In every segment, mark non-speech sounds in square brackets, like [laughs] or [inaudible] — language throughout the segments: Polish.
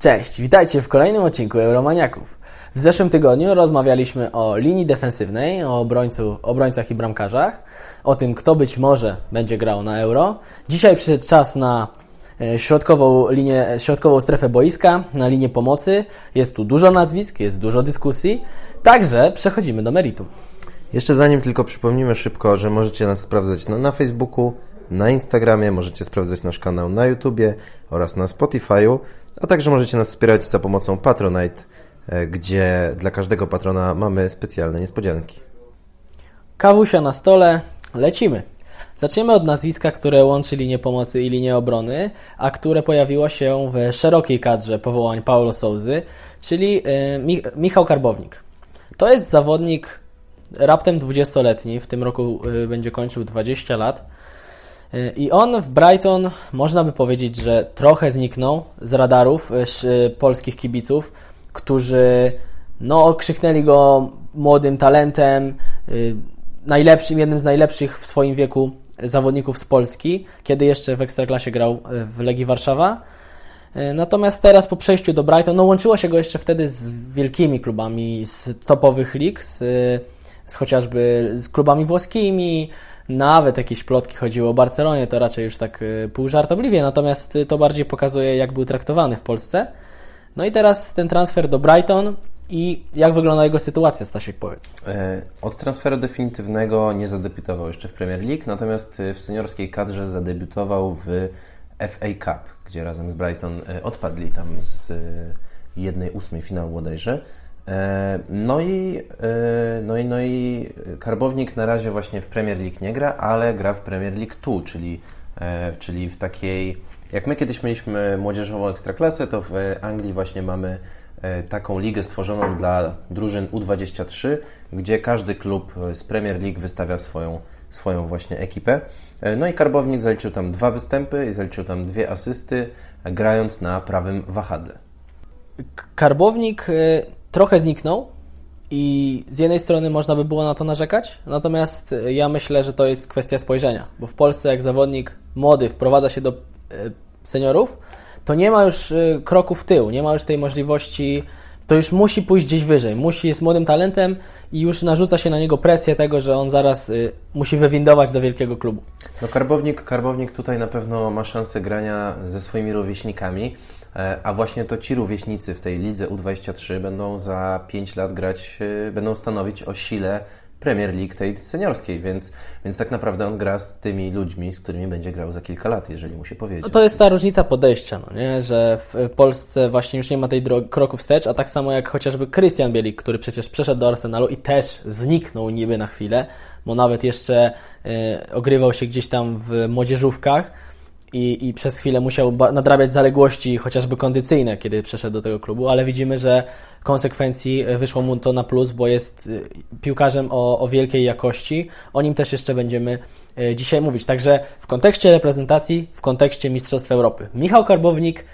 Cześć, witajcie w kolejnym odcinku Euromaniaków. W zeszłym tygodniu rozmawialiśmy o linii defensywnej, o obrońcu, obrońcach i bramkarzach, o tym, kto być może będzie grał na Euro. Dzisiaj przyszedł czas na środkową linię, środkową strefę boiska, na linię pomocy. Jest tu dużo nazwisk, jest dużo dyskusji, także przechodzimy do meritum. Jeszcze zanim tylko przypomnimy szybko, że możecie nas sprawdzać na, na Facebooku, na Instagramie, możecie sprawdzać nasz kanał na YouTubie oraz na Spotify'u, a także możecie nas wspierać za pomocą Patronite, e, gdzie dla każdego patrona mamy specjalne niespodzianki. Kawusia na stole, lecimy. Zaczniemy od nazwiska, które łączy linię pomocy i linię obrony, a które pojawiło się w szerokiej kadrze powołań Paulo Souzy, czyli e, Michał Karbownik. To jest zawodnik raptem 20-letni, w tym roku e, będzie kończył 20 lat. I on w Brighton, można by powiedzieć, że trochę zniknął z radarów polskich kibiców, którzy no, okrzyknęli go młodym talentem, najlepszym, jednym z najlepszych w swoim wieku zawodników z Polski, kiedy jeszcze w Ekstraklasie grał e, w Legii Warszawa. Natomiast teraz po przejściu do Brighton, no łączyło się go jeszcze wtedy z wielkimi klubami z topowych lig, z, z chociażby z klubami włoskimi, nawet jakieś plotki chodziły o Barcelonie, to raczej już tak y, pół żartobliwie, natomiast to bardziej pokazuje, jak był traktowany w Polsce. No i teraz ten transfer do Brighton i jak wygląda jego sytuacja, Stasiek, powiedz. E, od transferu definitywnego nie zadebiutował jeszcze w Premier League, natomiast y, w seniorskiej kadrze zadebiutował w FA Cup, gdzie razem z Brighton odpadli tam z jednej ósmej finału bodajże. E, no i, e, no, i, no i Karbownik na razie właśnie w Premier League nie gra, ale gra w Premier League 2, czyli, e, czyli w takiej. Jak my kiedyś mieliśmy młodzieżową ekstraklasę, to w Anglii właśnie mamy taką ligę stworzoną dla drużyn U23, gdzie każdy klub z Premier League wystawia swoją, swoją właśnie ekipę. No i Karbownik zaliczył tam dwa występy i zaliczył tam dwie asysty, grając na prawym wahadle. Karbownik trochę zniknął i z jednej strony można by było na to narzekać, natomiast ja myślę, że to jest kwestia spojrzenia, bo w Polsce jak zawodnik młody wprowadza się do e, seniorów, to nie ma już e, kroku w tył, nie ma już tej możliwości, to już musi pójść gdzieś wyżej, musi, jest młodym talentem i już narzuca się na niego presję tego, że on zaraz e, musi wywindować do wielkiego klubu. No Karbownik, Karbownik tutaj na pewno ma szansę grania ze swoimi rówieśnikami, E, a właśnie to ci rówieśnicy w tej lidze U23 będą za 5 lat grać, e, będą stanowić o sile Premier League tej seniorskiej, więc, więc tak naprawdę on gra z tymi ludźmi, z którymi będzie grał za kilka lat, jeżeli mu się powiedzie. No to jest ta różnica podejścia, no nie? że w Polsce właśnie już nie ma tej drogi, kroku wstecz, a tak samo jak chociażby Christian Bielik, który przecież przeszedł do Arsenalu i też zniknął niby na chwilę, bo nawet jeszcze y, ogrywał się gdzieś tam w młodzieżówkach, i, i przez chwilę musiał nadrabiać zaległości chociażby kondycyjne, kiedy przeszedł do tego klubu, ale widzimy, że konsekwencji e, wyszło mu to na plus, bo jest e, piłkarzem o, o wielkiej jakości. O nim też jeszcze będziemy e, dzisiaj mówić. Także w kontekście reprezentacji, w kontekście Mistrzostw Europy. Michał Karbownik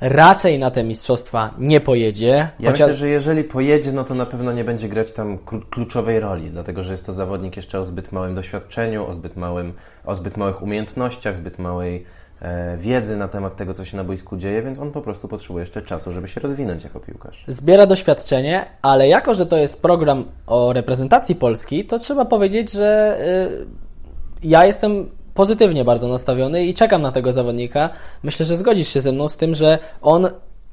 raczej na te mistrzostwa nie pojedzie. Ja chociaż... myślę, że jeżeli pojedzie, no to na pewno nie będzie grać tam kluczowej roli, dlatego że jest to zawodnik jeszcze o zbyt małym doświadczeniu, o zbyt, małym, o zbyt małych umiejętnościach, zbyt małej e, wiedzy na temat tego, co się na boisku dzieje, więc on po prostu potrzebuje jeszcze czasu, żeby się rozwinąć jako piłkarz. Zbiera doświadczenie, ale jako, że to jest program o reprezentacji Polski, to trzeba powiedzieć, że y, ja jestem pozytywnie bardzo nastawiony i czekam na tego zawodnika. Myślę, że zgodzisz się ze mną z tym, że on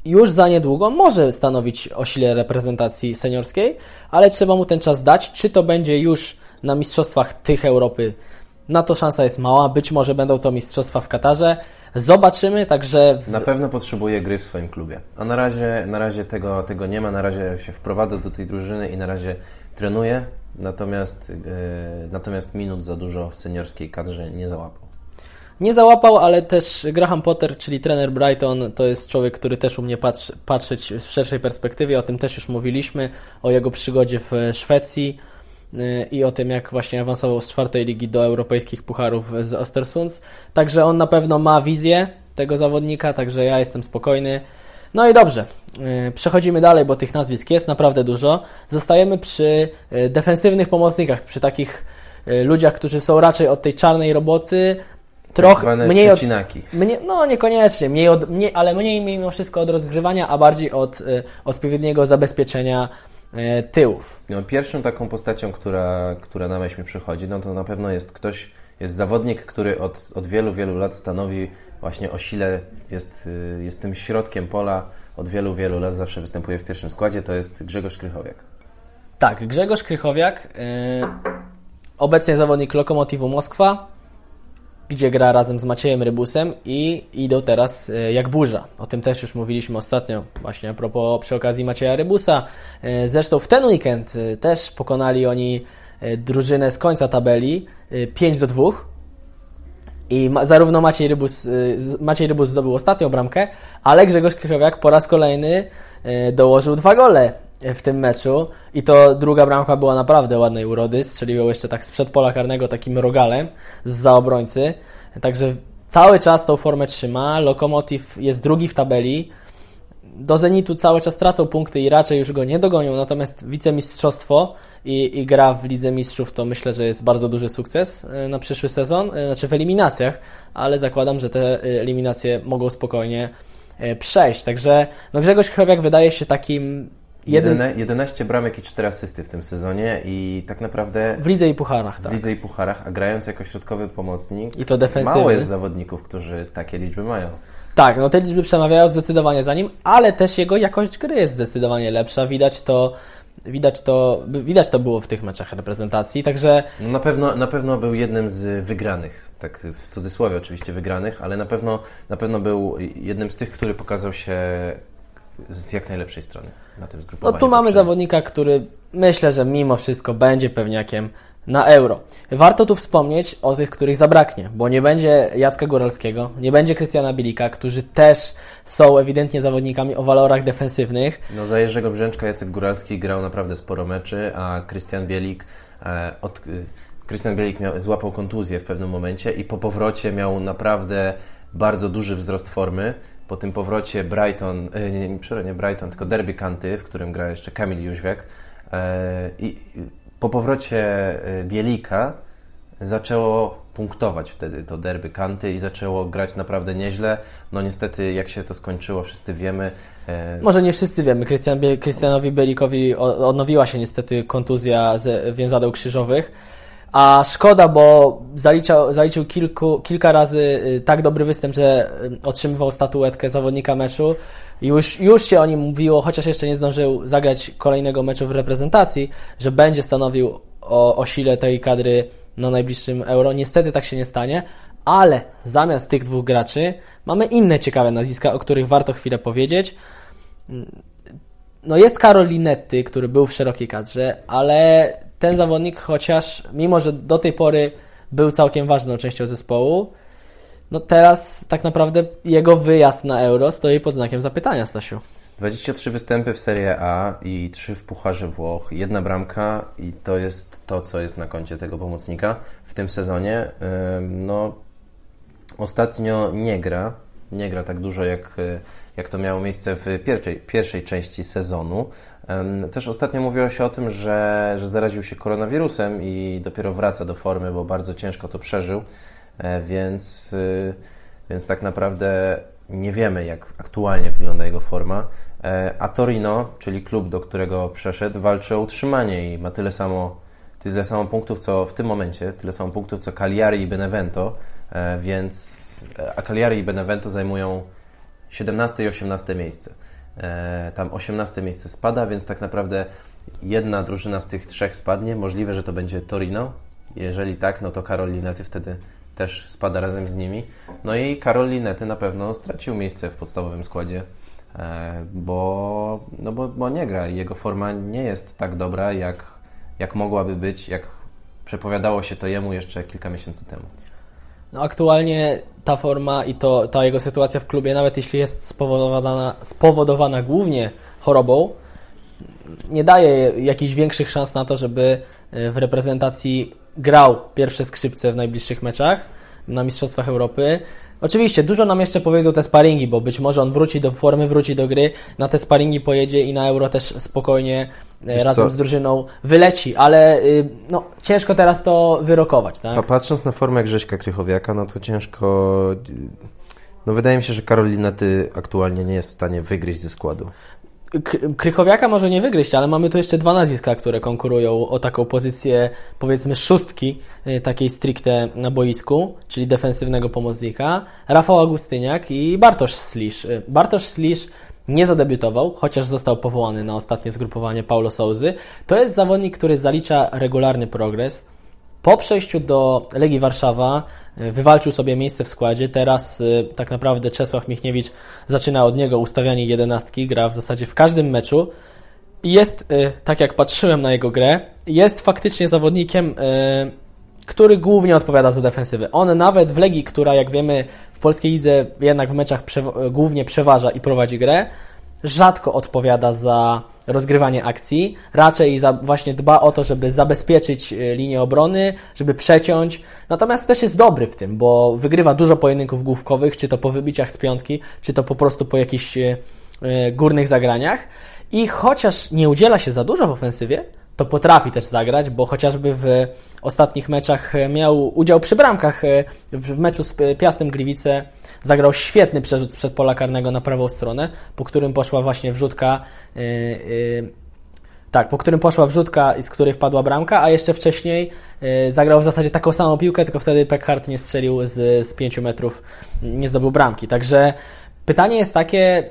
już za niedługo może stanowić o sile reprezentacji seniorskiej, ale trzeba mu ten czas dać. Czy to będzie już na mistrzostwach tych Europy? Na to szansa jest mała. Być może będą to mistrzostwa w Katarze. Zobaczymy, także... W... Na pewno potrzebuje gry w swoim klubie. A na razie, na razie tego, tego nie ma. Na razie się wprowadza do tej drużyny i na razie trenuje. Natomiast, yy, natomiast minut za dużo w seniorskiej kadrze nie załapał. Nie załapał, ale też Graham Potter, czyli trener Brighton, to jest człowiek, który też umie patrzy, patrzeć w szerszej perspektywie. O tym też już mówiliśmy, o jego przygodzie w Szwecji yy, i o tym, jak właśnie awansował z czwartej ligi do europejskich pucharów z Ostersunds. Także on na pewno ma wizję tego zawodnika, także ja jestem spokojny. No i dobrze, y, przechodzimy dalej, bo tych nazwisk jest naprawdę dużo. Zostajemy przy y, defensywnych pomocnikach, przy takich y, ludziach, którzy są raczej od tej czarnej roboty, trochę mniej od, mnie, no niekoniecznie, mniej od, ale mniej mimo wszystko od rozgrywania, a bardziej od y, odpowiedniego zabezpieczenia y, tyłów. No, pierwszą taką postacią, która, która na myśl mi przychodzi, no to na pewno jest ktoś, jest zawodnik, który od, od wielu, wielu lat stanowi właśnie o sile, jest, y, jest tym środkiem pola, od wielu, wielu lat zawsze występuje w pierwszym składzie, to jest Grzegorz Krychowiak. Tak, Grzegorz Krychowiak, yy, obecnie zawodnik Lokomotivu Moskwa, gdzie gra razem z Maciejem Rybusem i idą teraz e, jak burza. O tym też już mówiliśmy ostatnio, właśnie a propos przy okazji Macieja Rybusa. E, zresztą w ten weekend też pokonali oni drużynę z końca tabeli 5 do 2. I zarówno Maciej Rybus, Maciej Rybus zdobył ostatnią bramkę, ale Grzegorz Krychowiak po raz kolejny dołożył dwa gole w tym meczu. I to druga bramka była naprawdę ładnej urody, strzelił jeszcze tak sprzed pola karnego takim rogalem z obrońcy, także cały czas tą formę trzyma, Lokomotiv jest drugi w tabeli, do Zenitu cały czas tracą punkty i raczej już go nie dogonią, natomiast wicemistrzostwo i, i gra w Lidze Mistrzów to myślę, że jest bardzo duży sukces e, na przyszły sezon, e, znaczy w eliminacjach, ale zakładam, że te e, eliminacje mogą spokojnie przejść. Także no Grzegorz Chrowiak wydaje się takim Jeden... 11 bramek i 4 asysty w tym sezonie i tak naprawdę... W lidze i pucharach, tak. W lidze i pucharach, a grając jako środkowy pomocnik... I to defensywny. Mało jest zawodników, którzy takie liczby mają. Tak, no te liczby przemawiają zdecydowanie za nim, ale też jego jakość gry jest zdecydowanie lepsza. Widać to, widać to, widać to było w tych meczach reprezentacji, także... No na, pewno, na pewno był jednym z wygranych, tak w cudzysłowie oczywiście wygranych, ale na pewno, na pewno był jednym z tych, który pokazał się z jak najlepszej strony na tym zgrupowaniu. No tu mamy zawodnika, który myślę, że mimo wszystko będzie pewniakiem na euro. Warto tu wspomnieć o tych, których zabraknie, bo nie będzie Jacka Góralskiego, nie będzie Krystiana Bilika, którzy też są ewidentnie zawodnikami o walorach defensywnych. No za Jerzego Brzęczka Jacek Góralski grał naprawdę sporo meczy, a Krystian Bielik e, od... Krystian e, Bielik miał, złapał kontuzję w pewnym momencie i po powrocie miał naprawdę bardzo duży wzrost formy po tym powrocie Brighton, e, nie, nie, nie Brighton, tylko Derby Kanty, w którym gra jeszcze Kamil Jóźwiak e, i po powrocie e, Bielika zaczęło punktować wtedy to derby Kanty i zaczęło grać naprawdę nieźle. No niestety jak się to skończyło, wszyscy wiemy. Może nie wszyscy wiemy. Krystian, Krystianowi Bielikowi odnowiła się niestety kontuzja z więzadeł krzyżowych a szkoda, bo zaliczał, zaliczył kilku, kilka razy y, tak dobry występ, że y, otrzymywał statuetkę zawodnika meczu. Już, już się o nim mówiło, chociaż jeszcze nie zdążył zagrać kolejnego meczu w reprezentacji, że będzie stanowił o, o sile tej kadry na najbliższym euro. Niestety tak się nie stanie, ale zamiast tych dwóch graczy mamy inne ciekawe nazwiska, o których warto chwilę powiedzieć. No jest Karol który był w szerokiej kadrze, ale ten zawodnik, chociaż mimo, że do tej pory był całkiem ważną częścią zespołu, no teraz tak naprawdę jego wyjazd na Euro stoi pod znakiem zapytania, Stasiu. 23 występy w Serie A i 3 w Pucharze Włoch, jedna bramka i to jest to, co jest na koncie tego pomocnika w tym sezonie. No, ostatnio nie gra, nie gra tak dużo jak, jak to miało miejsce w pierwszej, pierwszej części sezonu. Też ostatnio mówiło się o tym, że, że zaraził się koronawirusem i dopiero wraca do formy, bo bardzo ciężko to przeżył, więc, y, więc tak naprawdę nie wiemy, jak aktualnie wygląda jego forma. E, a Torino, czyli klub, do którego przeszedł, walczy o utrzymanie i ma tyle samo, tyle samo punktów, co w tym momencie, tyle samo punktów, co Cagliari i Benevento, e, więc a Cagliari i Benevento zajmują 17 i 18 miejsce. E, tam 18 miejsce spada, więc tak naprawdę jedna drużyna z tych trzech spadnie. Możliwe, że to będzie Torino. Jeżeli tak, no to Karol Linety wtedy też spada razem z nimi. No i Karol Linety na pewno stracił miejsce w podstawowym składzie, e, bo, no bo, bo nie gra i jego forma nie jest tak dobra, jak, jak mogłaby być, jak przepowiadało się to jemu jeszcze kilka miesięcy temu. No aktualnie ta forma i to, ta jego sytuacja w klubie, nawet jeśli jest spowodowana, spowodowana głównie chorobą, nie daje jakichś większych szans na to, żeby e, w reprezentacji grał pierwsze skrzypce w najbliższych meczach na Mistrzostwach Europy. Oczywiście, dużo nam jeszcze powiedzą te sparingi, bo być może on wróci do formy, wróci do gry, na te sparingi pojedzie i na Euro też spokojnie e, Wiesz razem co? z drużyną wyleci, ale y, no, ciężko teraz to wyrokować, A tak? patrząc na formę Grześka Krychowiaka, no to ciężko... No wydaje mi się, że Karolina Ty aktualnie nie jest w stanie wygryźć ze składu. Krychowiaka może nie wygryźć, ale mamy tu jeszcze dwa nazwiska, które konkurują o taką pozycję, powiedzmy, szóstki, y, takiej stricte na boisku, czyli defensywnego pomocnika. Rafał Augustyniak i Bartosz Slisz. Y, Bartosz Slisz nie zadebiutował, chociaż został powołany na ostatnie zgrupowanie Paulo Souzy. To jest zawodnik, który zalicza regularny progres. Po przejściu do Legii Warszawa y, wywalczył sobie miejsce w składzie. Teraz y, tak naprawdę Czesław Michniewicz zaczyna od niego ustawianie jedenastki, gra w zasadzie w każdym meczu. I jest, y, tak jak patrzyłem na jego grę, jest faktycznie zawodnikiem, który głównie odpowiada za defensywę. On nawet w Legii, która jak wiemy w polskiej lidze jednak w meczach głównie przeważa i prowadzi grę, rzadko odpowiada za rozgrywanie akcji, raczej za, właśnie dba o to, żeby zabezpieczyć e, linię obrony, żeby przeciąć. Natomiast też jest dobry w tym, bo wygrywa dużo pojedynków główkowych, czy to po wybiciach z piątki, czy to po prostu po jakichś e, górnych zagraniach. I chociaż nie udziela się za dużo w ofensywie, to potrafi też zagrać, bo chociażby w ostatnich meczach e, miał udział przy bramkach. e, W meczu z Piastem Gliwice zagrał świetny przerzut sprzed pola karnego na prawą stronę, po którym poszła właśnie wrzutka. e, Tak, po którym poszła wrzutka, z której wpadła bramka, a jeszcze wcześniej zagrał w zasadzie taką samą piłkę, tylko wtedy Peckhart nie strzelił z, z 5 metrów, nie zdobył bramki. Także pytanie jest takie,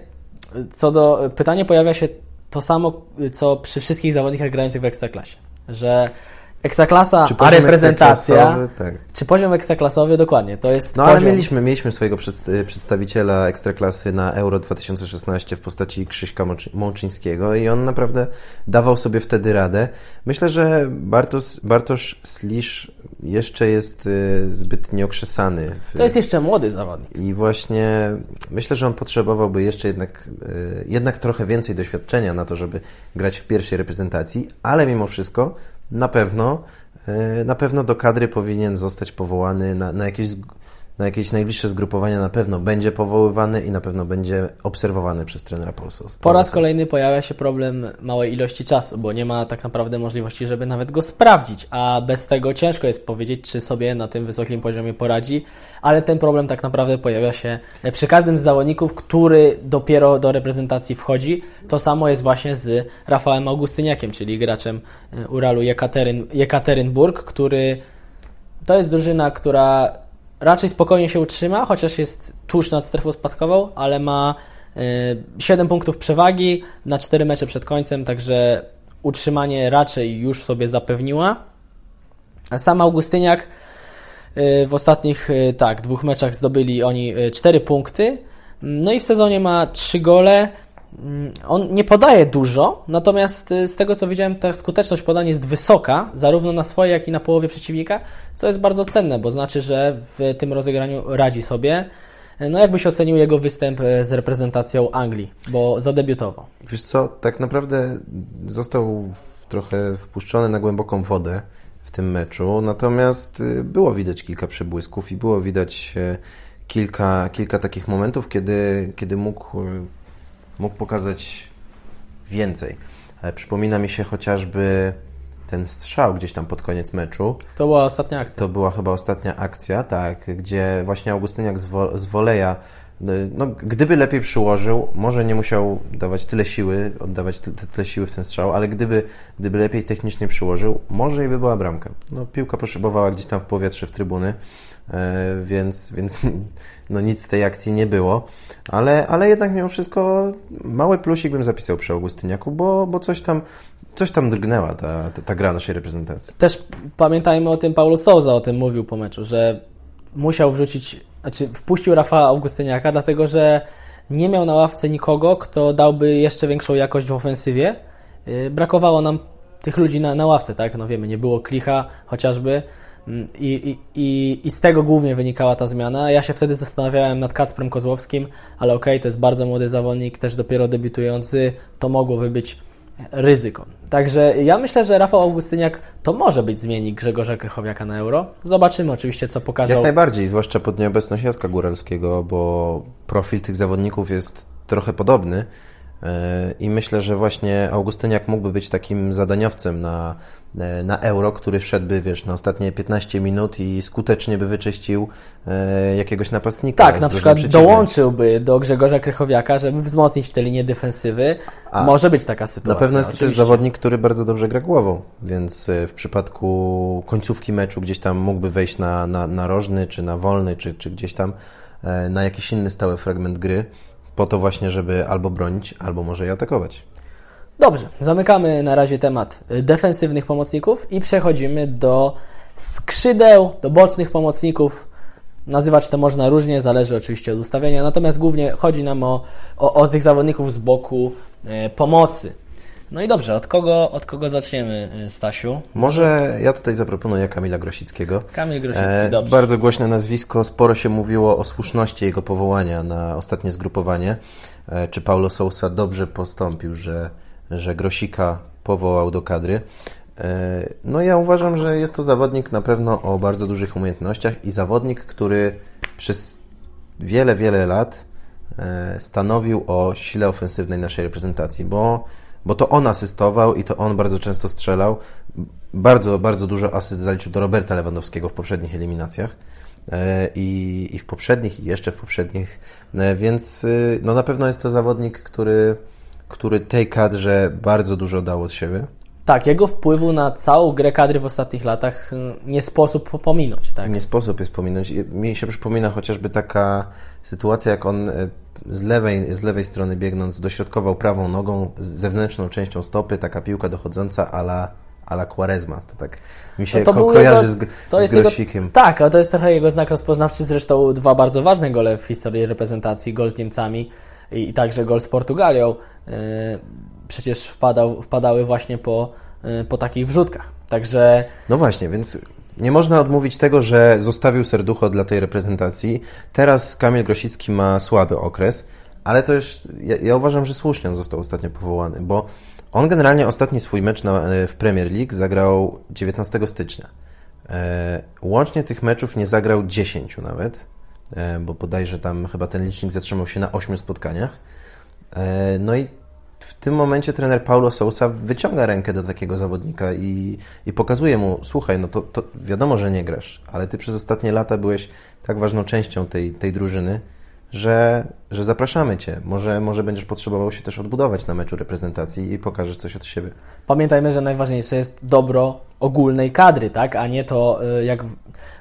co do. Pytanie pojawia się to samo, co przy wszystkich zawodnikach grających w ekstraklasie. Że ekstraklasa, a reprezentacja. Tak. Czy poziom ekstraklasowy, dokładnie. To jest No ale poziom, mieliśmy, mieliśmy swojego przedst- przedstawiciela Ekstraklasy na Euro 2016 w postaci Krzyśka Mączyńskiego i on naprawdę dawał sobie wtedy radę. Myślę, że Bartosz, Bartosz Slisz jeszcze jest y, zbyt nieokrzesany. W, To jest jeszcze młody zawodnik. I właśnie myślę, że on potrzebowałby jeszcze jednak, y, jednak trochę więcej doświadczenia na to, żeby grać w pierwszej reprezentacji, ale mimo wszystko na pewno, y, na pewno do kadry powinien zostać powołany na, na jakieś. Na jakieś najbliższe zgrupowania na pewno będzie powoływany i na pewno będzie obserwowany przez trenera Polsos. Po raz kolejny pojawia się problem małej ilości czasu, bo nie ma tak naprawdę możliwości, żeby nawet go sprawdzić, a bez tego ciężko jest powiedzieć, czy sobie na tym wysokim poziomie poradzi, ale ten problem tak naprawdę pojawia się przy każdym z zawodników, który dopiero do reprezentacji wchodzi. To samo jest właśnie z Rafałem Augustyniakiem, czyli graczem e, Uralu Jekateryn, Jekaterynburg, który to jest drużyna, która raczej spokojnie się utrzyma, chociaż jest tuż nad strefą spadkową, ale ma y, 7 punktów przewagi na 4 mecze przed końcem, także utrzymanie raczej już sobie zapewniła. A sam Augustyniak y, w ostatnich y, tak, dwóch meczach zdobyli oni 4 punkty. No i w sezonie ma 3 gole. Mm, On nie podaje dużo, natomiast y, z tego co widziałem, ta skuteczność podania jest wysoka, zarówno na swojej, jak i na połowie przeciwnika, co jest bardzo cenne, bo znaczy, że w tym rozegraniu radzi sobie. No jakbyś ocenił jego występ y, z reprezentacją Anglii, bo zadebiutował. Wiesz co, tak naprawdę został trochę wpuszczony na głęboką wodę w tym meczu, natomiast y, było widać kilka przebłysków i było widać e, kilka, kilka takich momentów, kiedy, kiedy mógł, y, mógł pokazać więcej. Przypomina mi się chociażby ten strzał gdzieś tam pod koniec meczu. To była ostatnia akcja. To była chyba ostatnia akcja, tak, gdzie właśnie Augustyniak z, wo, z woleja, y, no, gdyby lepiej przyłożył, może nie musiał dawać tyle siły, oddawać ty, ty, tyle siły w ten strzał, ale gdyby, gdyby lepiej technicznie przyłożył, może i by była bramka. No, piłka poszybowała gdzieś tam w powietrze, w trybuny, więc, więc [laughs] no, nic z tej akcji nie było, ale, ale jednak mimo wszystko mały plusik bym zapisał przy Augustyniaku, bo, bo coś tam coś tam drgnęła ta, ta, ta gra naszej reprezentacji. Też pamiętajmy o tym, Paulo Souza o tym mówił po meczu, że musiał wrzucić, znaczy wpuścił Rafała Augustyniaka, dlatego że nie miał na ławce nikogo, kto dałby jeszcze większą jakość w ofensywie. Yy, Brakowało nam tych ludzi na, na ławce, tak? No wiemy, nie było klicha chociażby. I, i, i, z tego głównie wynikała ta zmiana. Ja się wtedy zastanawiałem nad Kacprem Kozłowskim, ale okej, to jest bardzo młody zawodnik, też dopiero debiutujący. To mogłoby być ryzyko. Także ja myślę, że Rafał Augustyniak to może być zmiennik Grzegorza Krychowiaka na euro. Zobaczymy oczywiście, co pokaże. Jak najbardziej, zwłaszcza pod nieobecność Jacka Góralskiego, bo profil tych zawodników jest trochę podobny. E, I myślę, że właśnie Augustyniak mógłby być takim zadaniowcem na, e, na euro, który wszedłby, wiesz, na ostatnie 15 minut i skutecznie by wyczyścił e, jakiegoś napastnika. Tak, na przykład dołączyłby do Grzegorza Krychowiaka, żeby wzmocnić tę linię defensywy. A Może być taka sytuacja. Na pewno jest oczywiście. to też zawodnik, który bardzo dobrze gra głową, więc w przypadku końcówki meczu gdzieś tam mógłby wejść na, na, na rożny, czy na wolny, czy, czy gdzieś tam na jakiś inny stały fragment gry po to właśnie, żeby albo bronić, albo może i atakować. Dobrze, zamykamy na razie temat defensywnych pomocników i przechodzimy do skrzydeł, do bocznych pomocników. Nazywać to można różnie, zależy oczywiście od ustawienia, natomiast głównie chodzi nam o, o, o tych zawodników z boku e, pomocy. No i dobrze, od kogo, od kogo zaczniemy, y, Stasiu? Może ja tutaj zaproponuję Kamila Grosickiego. Kamil Grosicki, e, dobrze. Bardzo głośne nazwisko, sporo się mówiło o słuszności jego powołania na ostatnie zgrupowanie. E, czy Paulo Sousa dobrze postąpił, że, że Grosika powołał do kadry? E, no ja uważam, że jest to zawodnik na pewno o bardzo dużych umiejętnościach i zawodnik, który przez wiele, wiele lat e, stanowił o sile ofensywnej naszej reprezentacji, bo bo to on asystował i to on bardzo często strzelał. Bardzo, bardzo dużo asyst zaliczył do Roberta Lewandowskiego w poprzednich eliminacjach. E, I, i w poprzednich, i jeszcze w poprzednich, e, więc y, no na pewno jest to zawodnik, który, który tej kadrze bardzo dużo dał od siebie. Tak, jego wpływu na całą grę kadry w ostatnich latach y, nie sposób pominąć. Tak? Nie sposób jest pominąć. Mi się przypomina chociażby taka sytuacja, jak on y, z lewej, z lewej strony biegnąc dośrodkował prawą nogą z zewnętrzną częścią stopy, taka piłka dochodząca ala ala Quaresma. To tak mi się no to ko kojarzy jego, z, to z Grosikiem. Jego, tak, ale to jest trochę jego znak rozpoznawczy. Zresztą dwa bardzo ważne gole w historii reprezentacji. Gol z Niemcami i, i także gol z Portugalią. Yy, przecież wpadał, wpadały właśnie po, yy, po takich wrzutkach. Także... No właśnie, więc nie można odmówić tego, że zostawił serducho dla tej reprezentacji. Teraz Kamil Grosicki ma słaby okres, ale to już, ja, ja uważam, że słusznie on został ostatnio powołany, bo on generalnie ostatni swój mecz na, e, w Premier League zagrał 19 stycznia. E, łącznie tych meczów nie zagrał 10 nawet, e, bo bodajże tam chyba ten licznik zatrzymał się na 8 spotkaniach. E, no i w tym momencie trener Paulo Sousa wyciąga rękę do takiego zawodnika i, i pokazuje mu, słuchaj, no to, to wiadomo, że nie grasz, ale ty przez ostatnie lata byłeś tak ważną częścią tej, tej drużyny, że, że zapraszamy Cię. Może, może będziesz potrzebował się też odbudować na meczu reprezentacji i pokażesz coś od siebie. Pamiętajmy, że najważniejsze jest dobro ogólnej kadry, tak? a nie to, y, jak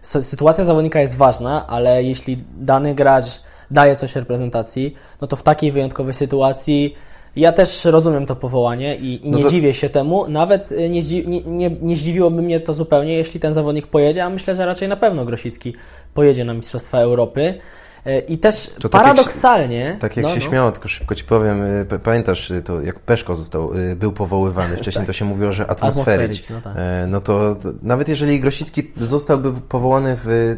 sytuacja zawodnika jest ważna, ale jeśli dany gracz daje coś reprezentacji, no to w takiej wyjątkowej sytuacji ja też rozumiem to powołanie i, i no nie to... dziwię się temu. Nawet y, nie, nie, nie, nie zdziwiłoby mnie to zupełnie, jeśli ten zawodnik pojedzie, a myślę, że raczej na pewno Grosicki pojedzie na Mistrzostwa Europy. Y, I też to paradoksalnie. Tak jak, tak jak no, się no. śmiało, tylko szybko ci powiem, y, pamiętasz to, jak Peszko został, był powoływany. [laughs] Wcześniej tak. to się mówiło, że atmosferycz. No, tak. E, no to, to nawet jeżeli Grosicki zostałby powołany w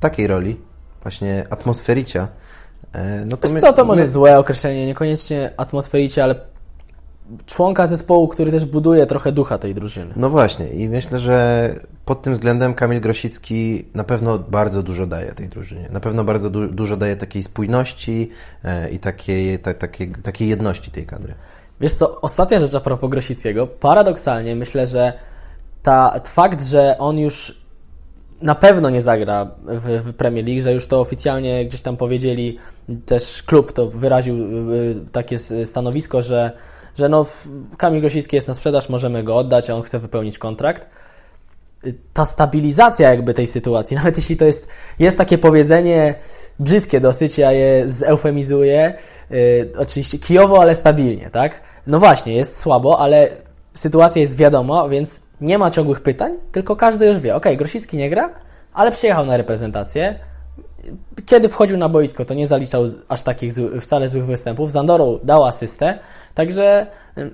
takiej roli, właśnie atmosfericia, no to my, co, to może my... złe określenie, niekoniecznie atmosfericie, ale członka zespołu, który też buduje trochę ducha tej drużyny. No właśnie i myślę, że pod tym względem Kamil Grosicki na pewno bardzo dużo daje tej drużynie. Na pewno bardzo du dużo daje takiej spójności e, i takiej, ta, takiej, takiej jedności tej kadry. Wiesz co, ostatnia rzecz a propos Grosickiego. Paradoksalnie myślę, że ta, fakt, że on już na pewno nie zagra w, w, Premier League, że już to oficjalnie gdzieś tam powiedzieli, też klub to wyraził y, takie stanowisko, że, że no, Kamil Grosicki jest na sprzedaż, możemy go oddać, a on chce wypełnić kontrakt. Ta stabilizacja jakby tej sytuacji, [laughs] nawet jeśli to jest, jest takie powiedzenie brzydkie dosyć, ja je zeufemizuję, yy, oczywiście kijowo, ale stabilnie, tak? No właśnie, jest słabo, ale sytuacja jest wiadoma, więc nie ma ciągłych pytań, tylko każdy już wie, ok, Grosicki nie gra, ale przyjechał na reprezentację. Kiedy wchodził na boisko, to nie zaliczał aż takich wcale złych występów. Zandorą dał asystę, także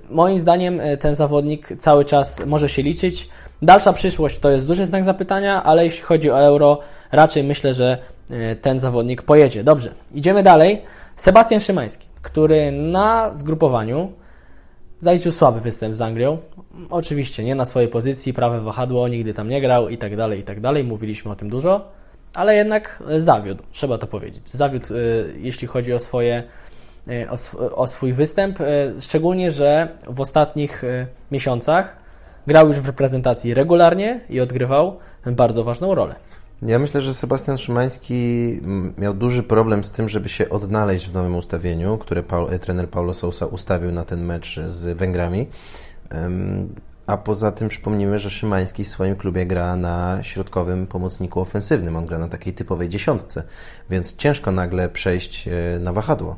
moim zdaniem y, ten zawodnik cały czas może się liczyć. Dalsza przyszłość to jest duży znak zapytania, ale jeśli chodzi o euro, raczej myślę, że y, ten zawodnik pojedzie. Dobrze, idziemy dalej. Sebastian Szymański, który na zgrupowaniu zaliczył słaby występ z Anglią. Oczywiście nie na swojej pozycji, prawe wahadło, nigdy tam nie grał i tak dalej, i tak dalej. Mówiliśmy o tym dużo, ale jednak zawiódł, trzeba to powiedzieć. Zawiódł, y, jeśli chodzi o swoje y, o, sw o swój występ, szczególnie, że w ostatnich miesiącach grał już w reprezentacji regularnie i odgrywał bardzo ważną rolę. Ja myślę, że Sebastian Szymański miał duży problem z tym, żeby się odnaleźć w nowym ustawieniu, które Paul, trener Paulo Sousa ustawił na ten mecz z Węgrami. A poza tym przypomnijmy, że Szymański w swoim klubie gra na środkowym pomocniku ofensywnym. On gra na takiej typowej dziesiątce, więc ciężko nagle przejść e, na wahadło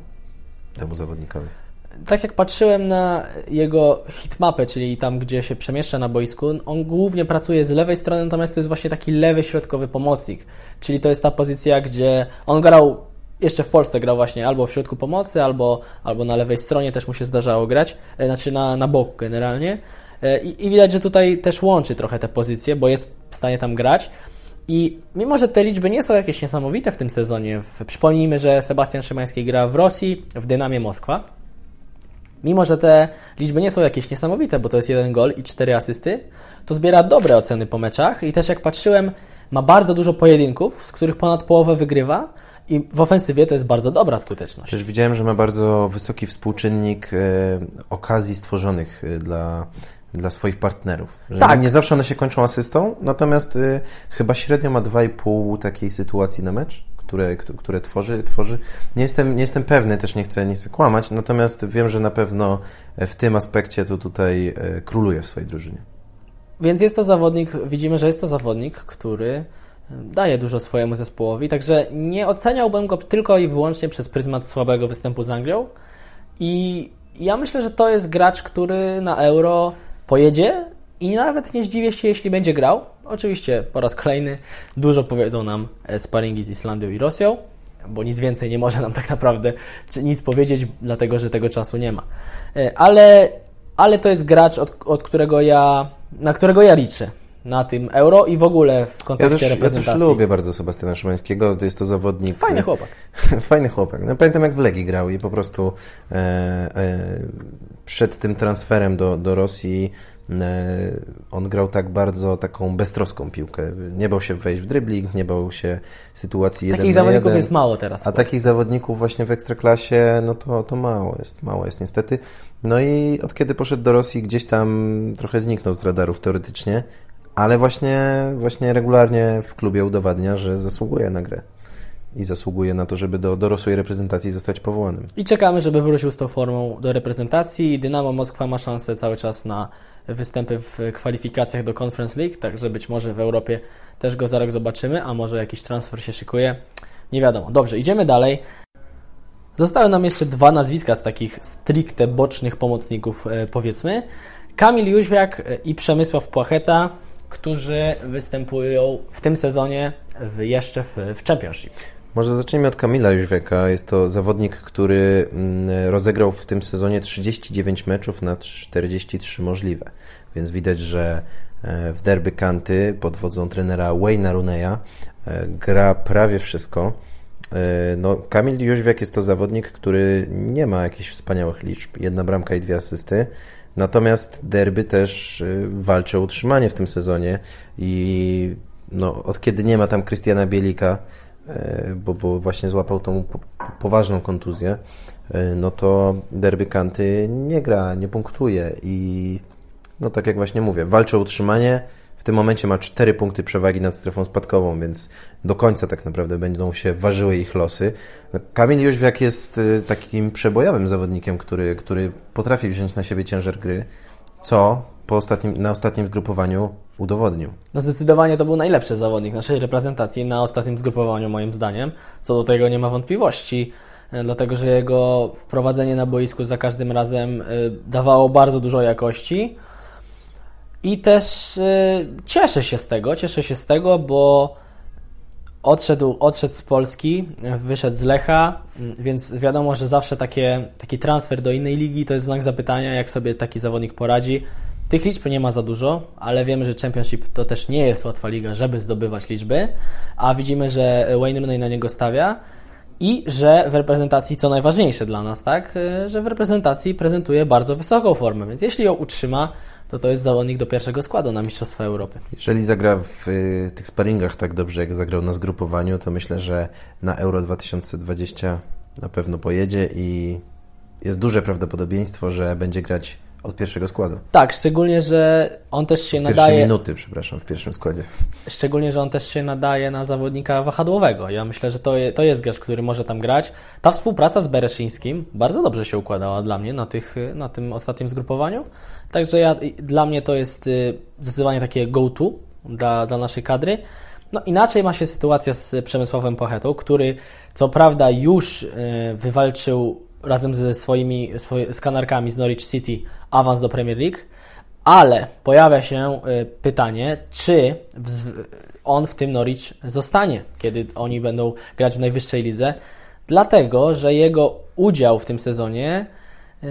temu zawodnikowi tak jak patrzyłem na jego hitmapę, czyli tam, gdzie się przemieszcza na boisku, on głównie pracuje z lewej strony, natomiast to jest właśnie taki lewy środkowy pomocnik. Czyli to jest ta pozycja, gdzie on grał, jeszcze w Polsce grał właśnie albo w środku pomocy, albo, albo na lewej stronie też mu się zdarzało grać, e, znaczy na, na boku generalnie. E, I, I widać, że tutaj też łączy trochę te pozycje, bo jest w stanie tam grać. I mimo, że te liczby nie są jakieś niesamowite w tym sezonie, przypomnijmy, że Sebastian Szymański gra w Rosji, w Dynamie Moskwa, Mimo, że te liczby nie są jakieś niesamowite, bo to jest jeden gol i cztery asysty, to zbiera dobre oceny po meczach i też jak patrzyłem, ma bardzo dużo pojedynków, z których ponad połowę wygrywa i w ofensywie to jest bardzo dobra skuteczność. Też widziałem, że ma bardzo wysoki współczynnik e, okazji stworzonych e, dla, dla swoich partnerów. Że tak. Nie zawsze one się kończą asystą, natomiast e, chyba średnio ma 2,5 takiej sytuacji na mecz które, które tworzy, tworzy. Nie jestem, nie jestem pewny, też nie chcę, nie chcę kłamać, natomiast wiem, że na pewno w tym aspekcie to tutaj e, króluje w swojej drużynie. Więc jest to zawodnik, widzimy, że jest to zawodnik, który e, daje dużo swojemu zespołowi, także nie oceniałbym go tylko i wyłącznie przez pryzmat słabego występu z Anglią. I ja myślę, że to jest gracz, który na euro pojedzie i nawet nie zdziwię się, jeśli będzie grał. Oczywiście po raz kolejny dużo powiedzą nam e, sparingi z Islandią i Rosją, bo nic więcej nie może nam tak naprawdę nic powiedzieć, dlatego że tego czasu nie ma. E, ale, ale to jest gracz, od, od którego ja, na którego ja liczę na tym euro i w ogóle w kontekście ja też, reprezentacji. Ja też lubię bardzo Sebastiana Szymańskiego, to jest to zawodnik... Fajny chłopak. [laughs] Fajny chłopak. No, pamiętam jak w Legii grał i po prostu e, e, przed tym transferem do, do Rosji E, on grał tak bardzo taką beztroską piłkę. Nie bał się wejść w dribbling, nie bał się sytuacji jeden Takich zawodników jeden. jest mało teraz. A takich zawodników właśnie w ekstraklasie, no to, to mało jest, mało jest niestety. No i od kiedy poszedł do Rosji, gdzieś tam trochę zniknął z radarów teoretycznie, ale właśnie, właśnie regularnie w klubie udowadnia, że zasługuje na grę i zasługuje na to, żeby do dorosłej reprezentacji zostać powołanym. I czekamy, żeby wrócił z tą formą do reprezentacji. Dynamo Moskwa ma szansę cały czas na występy w kwalifikacjach do Conference League, także być może w Europie też go za rok zobaczymy, a może jakiś transfer się szykuje. Nie wiadomo. Dobrze, idziemy dalej. Zostały nam jeszcze dwa nazwiska z takich stricte bocznych pomocników, e, powiedzmy. Kamil Jóźwiak e, i Przemysław Płacheta, którzy występują w tym sezonie w, jeszcze w, w Championship. Może zacznijmy od Kamila Jóźwiaka. Jest to zawodnik, który mm, rozegrał w tym sezonie 39 meczów na 43 możliwe. Więc widać, że e, w derby Kanty pod wodzą trenera Wayne'a Runeya e, gra prawie wszystko. E, no, Kamil Jóźwiak jest to zawodnik, który nie ma jakichś wspaniałych liczb. Jedna bramka i dwie asysty. Natomiast derby też walczy o utrzymanie w tym sezonie i no, od kiedy nie ma tam Krystiana Bielika, E, bo, bo właśnie złapał tą poważną kontuzję, e, no to Derby Kanty nie gra, nie punktuje i no tak jak właśnie mówię, walczy o utrzymanie, w tym momencie ma 4 punkty przewagi nad strefą spadkową, więc do końca tak naprawdę będą się ważyły ich losy. Kamil Jóźwiak jest e, takim przebojowym zawodnikiem, który, który potrafi wziąć na siebie ciężar gry, co po ostatnim, na ostatnim zgrupowaniu udowodnił. No zdecydowanie to był najlepszy zawodnik naszej reprezentacji na ostatnim zgrupowaniu moim zdaniem. Co do tego nie ma wątpliwości, e, dlatego że jego wprowadzenie na boisku za każdym razem e, dawało bardzo dużo jakości. I też e, cieszę się z tego, cieszę się z tego, bo odszedł, odszedł z Polski, wyszedł z Lecha, więc wiadomo, że zawsze takie, taki transfer do innej ligi to jest znak zapytania, jak sobie taki zawodnik poradzi. Tych liczb nie ma za dużo, ale wiemy, że Championship to też nie jest łatwa liga, żeby zdobywać liczby, a widzimy, że Wayne Rooney na niego stawia. i że w reprezentacji, co najważniejsze dla nas, tak, e, że w reprezentacji prezentuje bardzo wysoką formę, więc jeśli ją utrzyma, to to jest zawodnik do pierwszego składu na Mistrzostwa Europy. Jeżeli zagra w y, tych sparingach tak dobrze, jak zagrał na zgrupowaniu, to myślę, że na Euro 2020 na pewno pojedzie i jest duże prawdopodobieństwo, że będzie grać od pierwszego składu. Tak, szczególnie, że on też się Od nadaje. pierwszej minuty, przepraszam, w pierwszym składzie. Szczególnie, że on też się nadaje na zawodnika wahadłowego. Ja myślę, że to, je, to jest gracz, który może tam grać. Ta współpraca z Bereszyńskim bardzo dobrze się układała dla mnie na, tych, na tym ostatnim zgrupowaniu. Także ja, dla mnie to jest y, zdecydowanie takie go-to dla, dla naszej kadry. No inaczej ma się sytuacja z Przemysławem Pochetą, który co prawda już y, wywalczył razem ze swoimi z kanarkami z Norwich City awans do Premier League, ale pojawia się y, pytanie, czy on w tym Norwich zostanie, kiedy oni będą grać w najwyższej lidze, dlatego, że jego udział w tym sezonie y,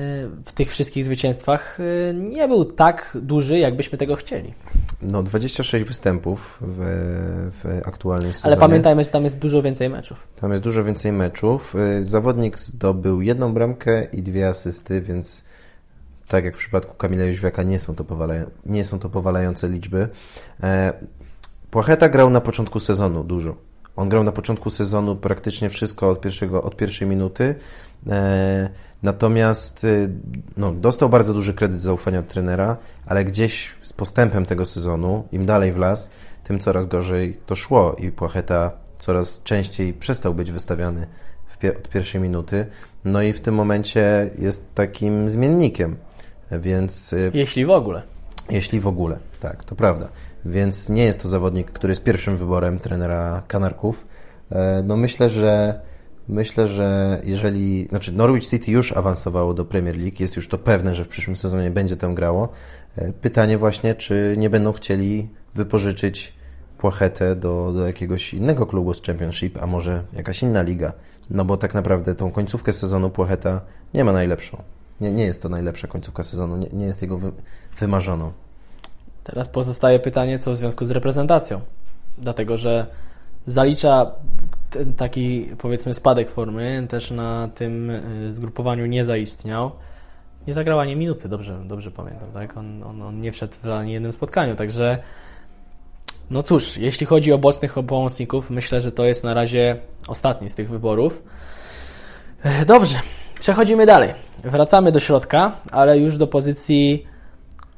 w tych wszystkich zwycięstwach y, nie był tak duży, jakbyśmy tego chcieli. No, 26 występów w, w aktualnym sezonie. Ale pamiętajmy, że tam jest dużo więcej meczów. Tam jest dużo więcej meczów. Zawodnik zdobył jedną bramkę i dwie asysty, więc tak jak w przypadku Kamila Jóźwiaka nie są to, nie są to powalające liczby. E, Płacheta grał na początku sezonu dużo. On grał na początku sezonu praktycznie wszystko od, pierwszego, od pierwszej minuty. E, natomiast y, no, dostał bardzo duży kredyt zaufania od trenera, ale gdzieś z postępem tego sezonu, im dalej w las, tym coraz gorzej to szło i Płacheta coraz częściej przestał być wystawiany w pie- od pierwszej minuty. No i w tym momencie jest takim zmiennikiem. Więc y, Jeśli w ogóle. jeśli w ogóle, tak, to prawda. Więc nie jest to zawodnik, który jest pierwszym wyborem trenera Kanarków. E, No myślę, że myślę, że jeżeli, znaczy Norwich City już awansowało do Premier League, jest już to pewne, że w przyszłym sezonie będzie tam grało. E, Pytanie właśnie, czy nie będą chcieli wypożyczyć Płachetę do, do jakiegoś innego klubu z Championship, a może jakaś inna liga. No bo tak naprawdę tą końcówkę sezonu Płacheta nie ma najlepszą. Nie, nie jest to najlepsza końcówka sezonu, nie, nie jest jego wy, wymarzoną. Teraz pozostaje pytanie, co w związku z reprezentacją. Dlatego, że zalicza ten taki, powiedzmy, spadek formy, też na tym y, zgrupowaniu nie zaistniał. Nie zagrał ani minuty, dobrze, dobrze pamiętam, tak? On, on, on nie wszedł w ani jednym spotkaniu, także no cóż, jeśli chodzi o bocznych pomocników, myślę, że to jest na razie ostatni z tych wyborów. E, Dobrze, przechodzimy dalej. Wracamy do środka, ale już do pozycji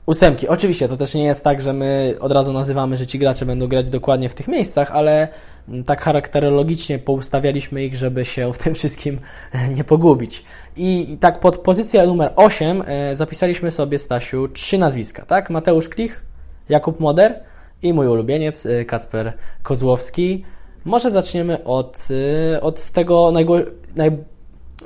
ósemki. Oczywiście to też nie jest tak, że my od razu nazywamy, że ci gracze będą grać dokładnie w tych miejscach, ale mm, tak charakterologicznie poustawialiśmy ich, żeby się w tym wszystkim [laughs] nie pogubić. I, i tak pod pozycję numer 8 e, zapisaliśmy sobie, Stasiu, trzy nazwiska, tak? Mateusz Klich, Jakub Moder i mój ulubieniec e, Kacper Kozłowski. Może zaczniemy od, e, od tego najgło, naj,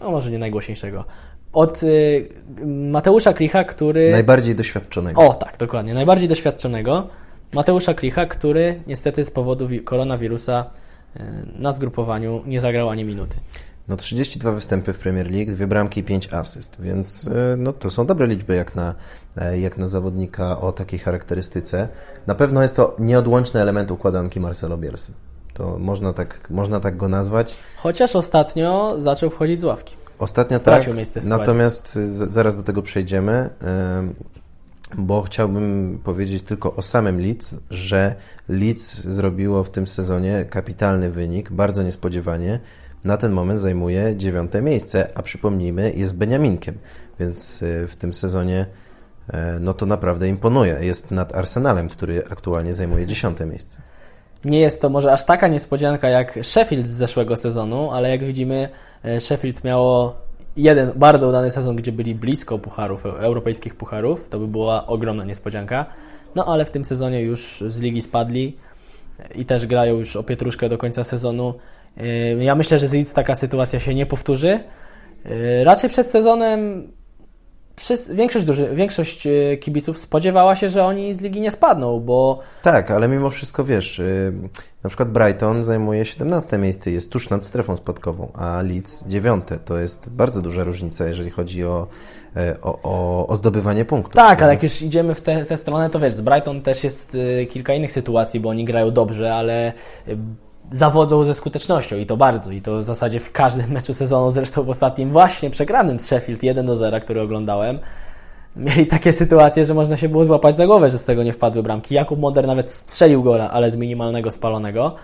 no może nie najgłośniejszego, od y, Mateusza Klicha, który... Najbardziej doświadczonego. O, tak, dokładnie. Najbardziej doświadczonego Mateusza Klicha, który niestety z powodu wi- koronawirusa y, na zgrupowaniu nie zagrał ani minuty. No 32 występy w Premier League, dwie bramki i 5 asyst, więc y, no, to są dobre liczby jak na, e, jak na zawodnika o takiej charakterystyce. Na pewno jest to nieodłączny element układanki Marcelo Bielsy. To można tak, można tak go nazwać. Chociaż ostatnio zaczął wchodzić z ławki. Ostatnio Stracił tak, miejsce w składzie. natomiast y, z- zaraz do tego przejdziemy, bo chciałbym powiedzieć tylko o samym Leeds, że Leeds zrobiło w tym sezonie kapitalny wynik, bardzo niespodziewanie. Na ten moment zajmuje dziewiąte miejsce, a przypomnijmy, jest Beniaminkiem, więc y, w tym sezonie y, no to naprawdę imponuje. Jest nad Arsenalem, który aktualnie zajmuje dziesiąte miejsce. Nie jest to może aż taka niespodzianka jak Sheffield z zeszłego sezonu, ale jak widzimy, e, Sheffield miało jeden bardzo udany sezon, gdzie byli blisko pucharów, e- europejskich pucharów. To by była ogromna niespodzianka. No ale w tym sezonie już z ligi spadli i też grają już o pietruszkę do końca sezonu. E, Ja myślę, że z Leeds taka sytuacja się nie powtórzy. Raczej przed sezonem wszyscy, większość, duży, większość e, kibiców spodziewała się, że oni z ligi nie spadną, bo Tak, ale mimo wszystko wiesz, y, na przykład Brighton zajmuje 17 miejsce, jest tuż nad strefą spadkową, a Leeds 9. To jest bardzo duża różnica, jeżeli chodzi o, e, o, o, o zdobywanie punktów. Tak, ale jak już idziemy w tę stronę, to wiesz, z Brighton też jest y, kilka innych sytuacji, bo oni grają dobrze, ale y, zawodzą ze skutecznością i to bardzo. I to w zasadzie w każdym meczu sezonu, zresztą w ostatnim właśnie przegranym z Sheffield 1 do 0, który oglądałem, mieli takie sytuacje, że można się było złapać za głowę, że z tego nie wpadły bramki. Jakub Moder nawet strzelił gola, ale z minimalnego spalonego.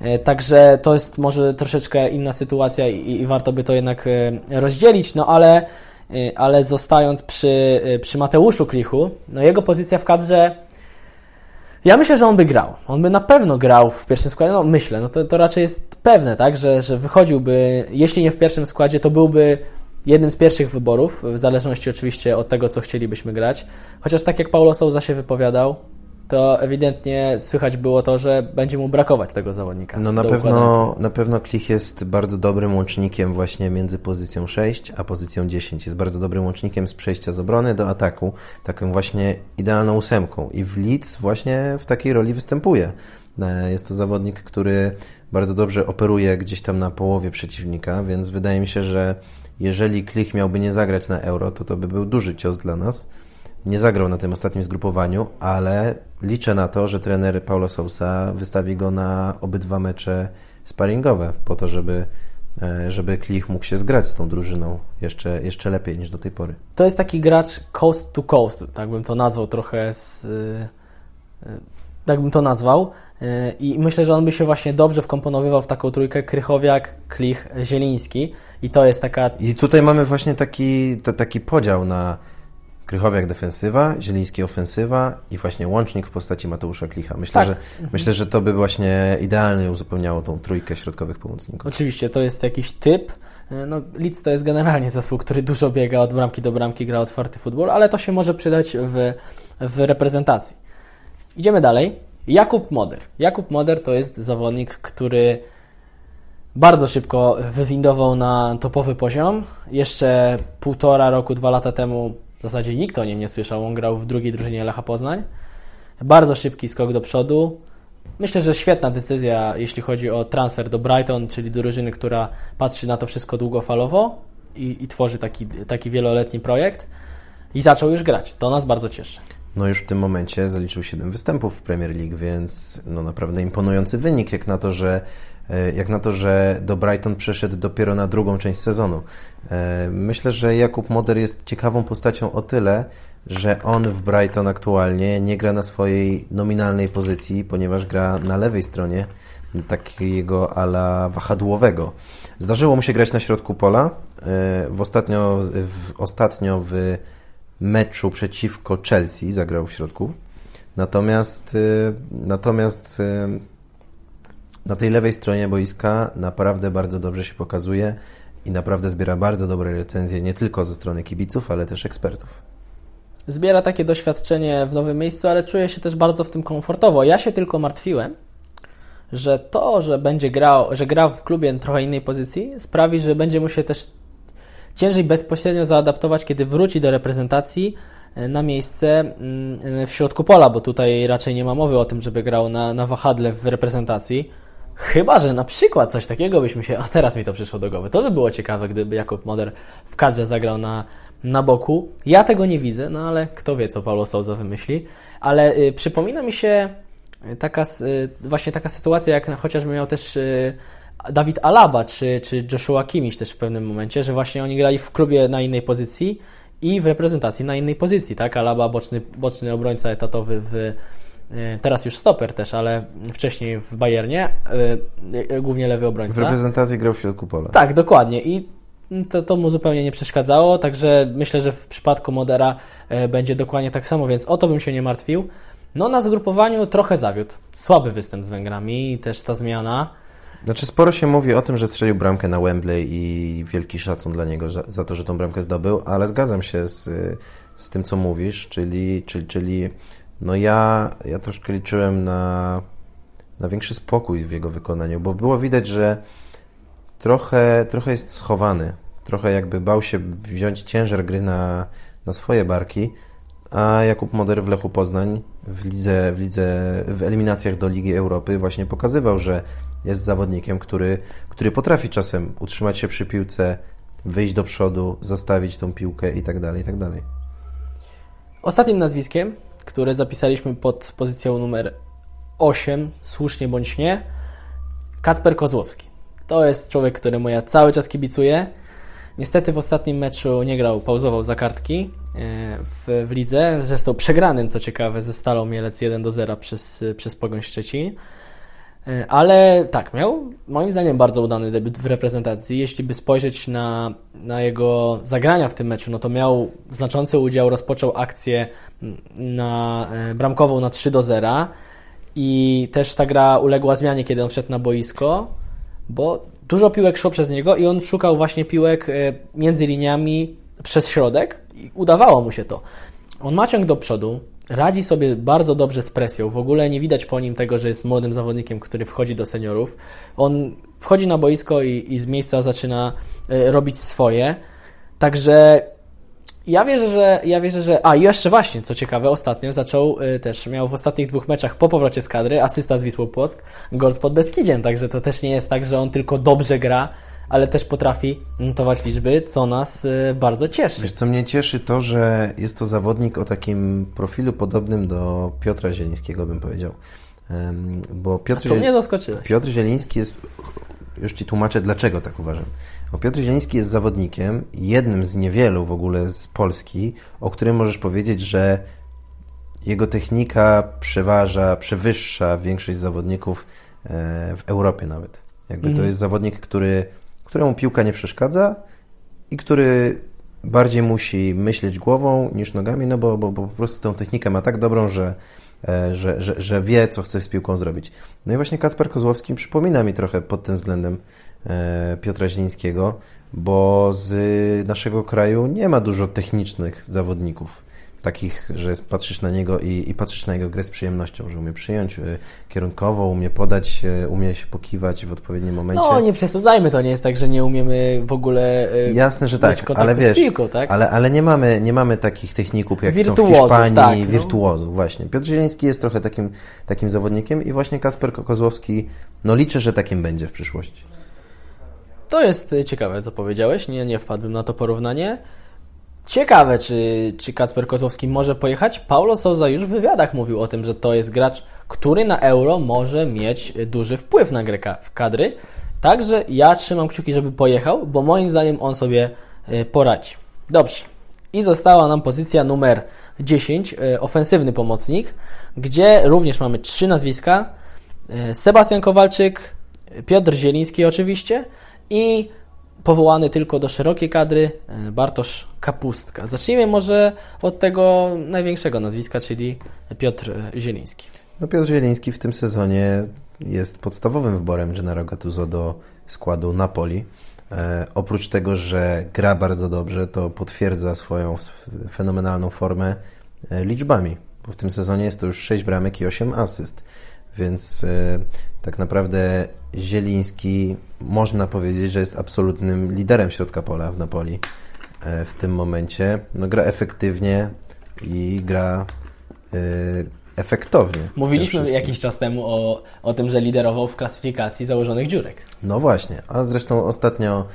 E, także to jest może troszeczkę inna sytuacja i, i warto by to jednak e, rozdzielić, no ale, e, ale zostając przy, przy Mateuszu Klichu, no jego pozycja w kadrze ja myślę, że on by grał. On by na pewno grał w pierwszym składzie. No myślę, no to, to raczej jest pewne, tak, że, że wychodziłby, jeśli nie w pierwszym składzie, to byłby jednym z pierwszych wyborów, w zależności oczywiście od tego, co chcielibyśmy grać. Chociaż tak jak Paulo Souza się wypowiadał, to ewidentnie słychać było to, że będzie mu brakować tego zawodnika. No na pewno, na pewno Klich jest bardzo dobrym łącznikiem właśnie między pozycją 6 a pozycją 10. Jest bardzo dobrym łącznikiem z przejścia z obrony do ataku, taką właśnie idealną ósemką. I w Leeds właśnie w takiej roli występuje. E, jest to zawodnik, który bardzo dobrze operuje gdzieś tam na połowie przeciwnika, więc wydaje mi się, że jeżeli Klich miałby nie zagrać na Euro, to to by był duży cios dla nas nie zagrał na tym ostatnim zgrupowaniu, ale liczę na to, że trener Paulo Sousa wystawi go na obydwa mecze sparingowe, po to, żeby, e, żeby Klich mógł się zgrać z tą drużyną jeszcze, jeszcze lepiej niż do tej pory. To jest taki gracz coast to coast, tak bym to nazwał trochę z, e, e, tak bym to nazwał. I myślę, że on by się właśnie dobrze wkomponowywał w taką trójkę Krychowiak, Klich, Zieliński. I to jest taka. I tutaj mamy właśnie taki, to, taki podział na Krychowiak defensywa, Zieliński ofensywa i właśnie łącznik w postaci Mateusza Klicha. Myślę, tak. że, mhm. myślę, że to by właśnie idealnie uzupełniało tą trójkę środkowych pomocników. Oczywiście, to jest jakiś typ. No, Leeds to jest generalnie zespół, który dużo biega od bramki do bramki, gra otwarty futbol, ale to się może przydać w, w reprezentacji. Idziemy dalej. Jakub Moder. Jakub Moder to jest zawodnik, który bardzo szybko wywindował na topowy poziom. Jeszcze półtora roku, dwa lata temu w zasadzie nikt o nim nie słyszał. On grał w drugiej drużynie Lecha Poznań. Bardzo szybki skok do przodu. Myślę, że świetna decyzja, jeśli chodzi o transfer do Brighton, czyli drużyny, która patrzy na to wszystko długofalowo i, i tworzy taki, taki wieloletni projekt. I zaczął już grać. To nas bardzo cieszy. No już w tym momencie zaliczył 7 występów w Premier League, więc no naprawdę imponujący wynik, jak na to, że jak na to, że do Brighton przeszedł dopiero na drugą część sezonu. E, myślę, że Jakub Moder jest ciekawą postacią o tyle, że on w Brighton aktualnie nie gra na swojej nominalnej pozycji, ponieważ gra na lewej stronie takiego ala wahadłowego. Zdarzyło mu się grać na środku pola. E, w ostatnio, w, ostatnio w meczu przeciwko Chelsea zagrał w środku. Natomiast, natomiast na tej lewej stronie boiska naprawdę bardzo dobrze się pokazuje i naprawdę zbiera bardzo dobre recenzje nie tylko ze strony kibiców, ale też ekspertów. Zbiera takie doświadczenie w nowym miejscu, ale czuje się też bardzo w tym komfortowo. Ja się tylko martwiłem, że to, że będzie grał, że gra w klubie trochę innej pozycji, sprawi, że będzie mu się też ciężej bezpośrednio zaadaptować, kiedy wróci do reprezentacji e, na miejsce mm, w środku pola, bo tutaj raczej nie ma mowy o tym, żeby grał na, na wahadle w reprezentacji Chyba, że na przykład coś takiego byśmy się. A teraz mi to przyszło do głowy. To by było ciekawe, gdyby Jakub Moder w kadrze zagrał na, na boku. Ja tego nie widzę, no ale kto wie, co Paulo Souza wymyśli. Ale y, przypomina mi się taka, y, właśnie taka sytuacja, jak chociażby miał też y, Dawid Alaba czy, czy Joshua Kimmich też w pewnym momencie, że właśnie oni grali w klubie na innej pozycji i w reprezentacji na innej pozycji, tak? Alaba boczny, boczny obrońca etatowy w teraz już stoper też, ale wcześniej w Bayernie, e, głównie lewy obrońca. W reprezentacji grał w środku pola. Tak, dokładnie. I to, to mu zupełnie nie przeszkadzało, także myślę, że w przypadku Modera będzie dokładnie tak samo, więc o to bym się nie martwił. No na zgrupowaniu trochę zawiódł. Słaby występ z Węgrami, też ta zmiana. Znaczy sporo się mówi o tym, że strzelił bramkę na Wembley i wielki szacun dla niego za, za to, że tą bramkę zdobył, ale zgadzam się z, z tym, co mówisz, czyli, czyli, czyli no ja, ja troszkę liczyłem na, na większy spokój w jego wykonaniu, bo było widać, że trochę, trochę jest schowany. Trochę jakby bał się wziąć ciężar gry na, na swoje barki, a Jakub Moder w Lechu Poznań w lidze, w lidze, w eliminacjach do Ligi Europy właśnie pokazywał, że jest zawodnikiem, który, który potrafi czasem utrzymać się przy piłce, wyjść do przodu, zastawić tą piłkę i tak dalej, i tak dalej. Ostatnim nazwiskiem które zapisaliśmy pod pozycją numer 8, słusznie bądź nie, Kacper Kozłowski. To jest człowiek, któremu ja cały czas kibicuję. Niestety w ostatnim meczu nie grał, pauzował za kartki e, w, w lidze, zresztą przegranym, co ciekawe, ze Stalą Mielec 1 do 0 przez, przez Pogoń Szczecin. E, ale tak, miał moim zdaniem bardzo udany debiut w reprezentacji. Jeśli by spojrzeć na, na jego zagrania w tym meczu, no to miał znaczący udział, rozpoczął akcję na e, bramkową na 3 do 0 i też ta gra uległa zmianie, kiedy on wszedł na boisko, bo dużo piłek szło przez niego i on szukał właśnie piłek e, między liniami przez środek i udawało mu się to. On ma ciąg do przodu, radzi sobie bardzo dobrze z presją. W ogóle nie widać po nim tego, że jest młodym zawodnikiem, który wchodzi do seniorów. On wchodzi na boisko i, i z miejsca zaczyna e, robić swoje. Także ja wierzę, że, ja wierzę, że. A, i jeszcze właśnie, co ciekawe, ostatnio zaczął y, też, miał w ostatnich dwóch meczach po powrocie z kadry asysta z Wisłą Płock, gol pod Beskidziem, także to też nie jest tak, że on tylko dobrze gra, ale też potrafi notować liczby, co nas y, bardzo cieszy. Wiesz, co mnie cieszy, to, że jest to zawodnik o takim profilu podobnym do Piotra Zielińskiego, bym powiedział. Bo Piotr, A to mnie zaskoczyłeś. Piotr Zieliński jest już Ci tłumaczę, dlaczego tak uważam. Bo Piotr Zieliński jest zawodnikiem, jednym z niewielu w ogóle z Polski, o którym możesz powiedzieć, że jego technika przeważa, przewyższa większość zawodników e, w Europie nawet. Jakby to mhm. jest zawodnik, który, któremu piłka nie przeszkadza i który bardziej musi myśleć głową niż nogami, no bo, bo, bo po prostu tę technikę ma tak dobrą, że E, że, że, że wie, co chce z piłką zrobić. No i właśnie Kacper Kozłowski przypomina mi trochę pod tym względem e, Piotra Zielińskiego, bo z naszego kraju nie ma dużo technicznych zawodników takich, że patrzysz na niego i, i patrzysz na jego grę z przyjemnością, że umie przyjąć y, kierunkowo, umie podać, umie się pokiwać w odpowiednim momencie. No, nie przesadzajmy, to nie jest tak, że nie umiemy w ogóle y, Jasne, że tak, ale wiesz, piłką, tak? ale, ale nie, mamy, nie mamy takich techników, jak są w Hiszpanii, tak, no. wirtuozów, właśnie. Piotr Zieliński jest trochę takim, takim zawodnikiem i właśnie Kasper Kozłowski, no liczę, że takim będzie w przyszłości. To jest ciekawe, co powiedziałeś, nie, nie wpadłem na to porównanie. Ciekawe, czy, czy Kacper Kozłowski może pojechać. Paulo Souza już w wywiadach mówił o tym, że to jest gracz, który na euro może mieć duży wpływ na grę w kadry. Także ja trzymam kciuki, żeby pojechał, bo moim zdaniem on sobie y, poradzi. Dobrze. I została nam pozycja numer 10, y, ofensywny pomocnik, gdzie również mamy trzy nazwiska. Y, Sebastian Kowalczyk, Piotr Zieliński oczywiście i powołany tylko do szerokiej kadry e, Bartosz Kapustka. Zacznijmy może od tego największego nazwiska, czyli Piotr Zieliński. No Piotr Zieliński w tym sezonie jest podstawowym wyborem Gennaro Gattuso do składu Napoli. E, oprócz tego, że gra bardzo dobrze, to potwierdza swoją fenomenalną formę e, liczbami. Bo w tym sezonie jest to już 6 bramek i 8 asyst. Więc e, tak naprawdę Zieliński można powiedzieć, że jest absolutnym liderem środka pola w Napoli e, w tym momencie. No, gra efektywnie i gra e, efektownie. Mówiliśmy jakiś czas temu o, o tym, że liderował w klasyfikacji założonych dziurek. No właśnie, a zresztą ostatnio,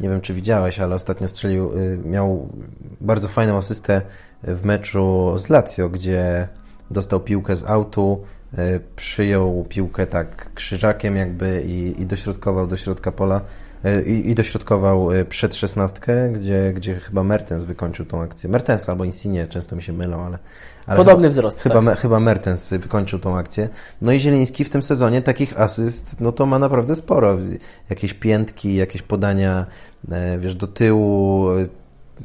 nie wiem czy widziałeś, ale ostatnio strzelił, miał bardzo fajną asystę w meczu z Lazio, gdzie dostał piłkę z autu, przyjął piłkę tak krzyżakiem jakby i, i dośrodkował do środka pola e, i, i dośrodkował e, przed szesnastkę, gdzie, gdzie chyba Mertens wykończył tą akcję. Mertens albo Insigne, często mi się mylą, ale... ale Podobny chyba, wzrost. Chyba, tak. chyba Mertens wykończył tą akcję. No i Zieliński w tym sezonie takich asyst, no to ma naprawdę sporo. Jakieś piętki, jakieś podania, wiesz, do tyłu,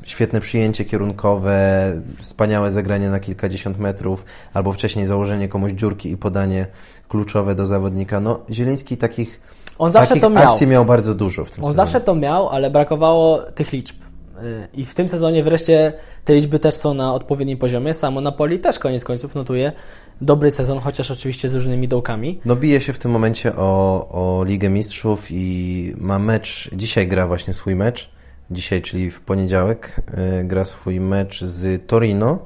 świetne przyjęcie kierunkowe, wspaniałe zagranie na kilkadziesiąt metrów, albo wcześniej założenie komuś dziurki i podanie kluczowe do zawodnika. No, Zieliński takich, On zawsze takich to miał. akcji miał bardzo dużo w tym On sezonie. zawsze to miał, ale brakowało tych liczb. Y, I w tym sezonie wreszcie te liczby też są na odpowiednim poziomie. Samo Napoli też koniec końców notuje dobry sezon, chociaż oczywiście z różnymi dołkami. No bije się w tym momencie o, o Ligę Mistrzów i ma mecz, dzisiaj gra właśnie swój mecz dzisiaj, czyli w poniedziałek, e, gra swój mecz z Torino.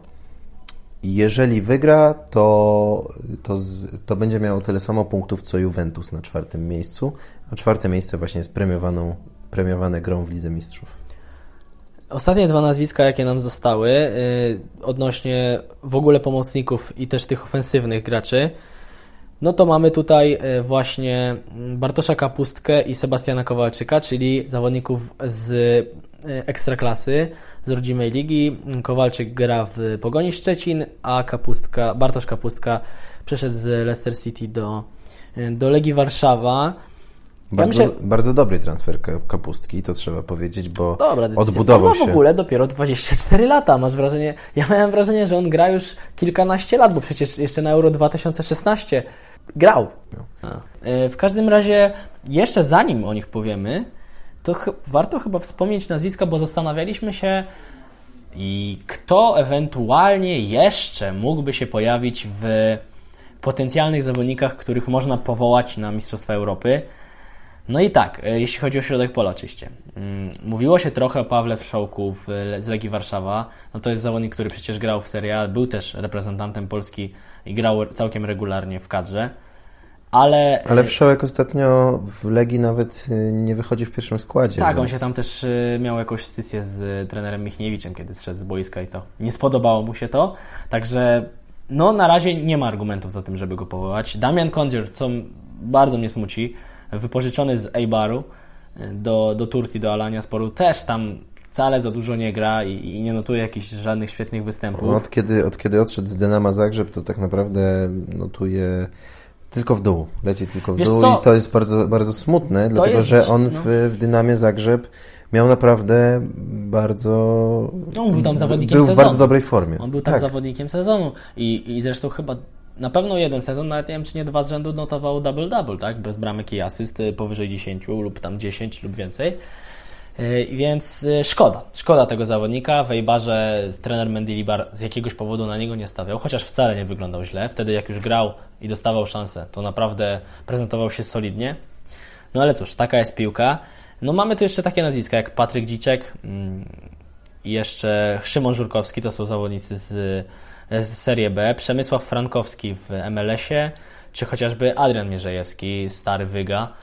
Jeżeli wygra, to, to, to będzie miało tyle samo punktów co Juventus na czwartym miejscu, a czwarte miejsce właśnie jest premiowaną, premiowane grą w Lidze Mistrzów. Ostatnie dwa nazwiska, jakie nam zostały, yy, odnośnie w ogóle pomocników i też tych ofensywnych graczy, no to mamy tutaj e, właśnie mm, Bartosza Kapustkę i Sebastiana Kowalczyka, czyli zawodników z e, ekstraklasy, z rodzimej ligi. Kowalczyk gra w Pogoni Szczecin, a Kapustka, Bartosz Kapustka przeszedł z Leicester City do, e, do Legii Warszawa. Bardzo, myślę... bardzo dobry transfer kapustki, to trzeba powiedzieć, bo Dobra, odbudował się. w ogóle dopiero 24 lata. Masz wrażenie, ja miałem wrażenie, że on gra już kilkanaście lat, bo przecież jeszcze na Euro 2016 grał. No. E, w każdym razie, jeszcze zanim o nich powiemy, to ch warto chyba wspomnieć nazwiska, bo zastanawialiśmy się, i kto ewentualnie jeszcze mógłby się pojawić w potencjalnych zawodnikach, których można powołać na Mistrzostwa Europy. No i tak, e, jeśli chodzi o środek pola oczywiście. Mm, mówiło się trochę o Pawle Wszołku z Legii Warszawa. No to jest zawodnik, który przecież grał w Serie A, był też reprezentantem Polski i grał całkiem regularnie w kadrze. Ale, ale Wszołek ostatnio w Legii nawet e, nie wychodzi w pierwszym składzie. Tak, więc... on się tam też e, miał jakąś stycję z trenerem Michniewiczem, kiedy zszedł z boiska i to nie spodobało mu się to. Także no na razie nie ma argumentów za tym, żeby go powołać. Damian Kondzier, co bardzo mnie smuci, wypożyczony z Eibaru e, do, do Turcji, do Alania Sporu, też tam wcale za dużo nie gra i, i, nie notuje jakichś żadnych świetnych występów. Od kiedy, od kiedy odszedł z Dynama Zagrzeb, to tak naprawdę notuje tylko w dół. Leci tylko w Wiesz dół co? i to jest bardzo, bardzo smutne, to dlatego jest, że on no. w, w Dynamie Zagrzeb miał naprawdę bardzo. No, on był tam zawodnikiem był sezonu. w bardzo dobrej formie. On był tam tak. zawodnikiem sezonu i, i zresztą chyba na pewno jeden sezon, nawet nie wiem, czy nie dwa z rzędu notował double-double, tak? Bez bramek i asyst powyżej 10 lub tam 10 lub więcej. Yy, więc yy, szkoda, szkoda tego zawodnika. W Eibarze trener Mendilibar z jakiegoś powodu na niego nie stawiał, chociaż wcale nie wyglądał źle. Wtedy jak już grał i dostawał szansę, to naprawdę prezentował się solidnie. No ale cóż, taka jest piłka. No mamy tu jeszcze takie nazwiska jak Patryk Dziczek mm, i jeszcze Szymon Żurkowski, to są zawodnicy z z Serie B, Przemysław Frankowski w MLS-ie, czy chociażby Adrian Mierzejewski, stary Wyga,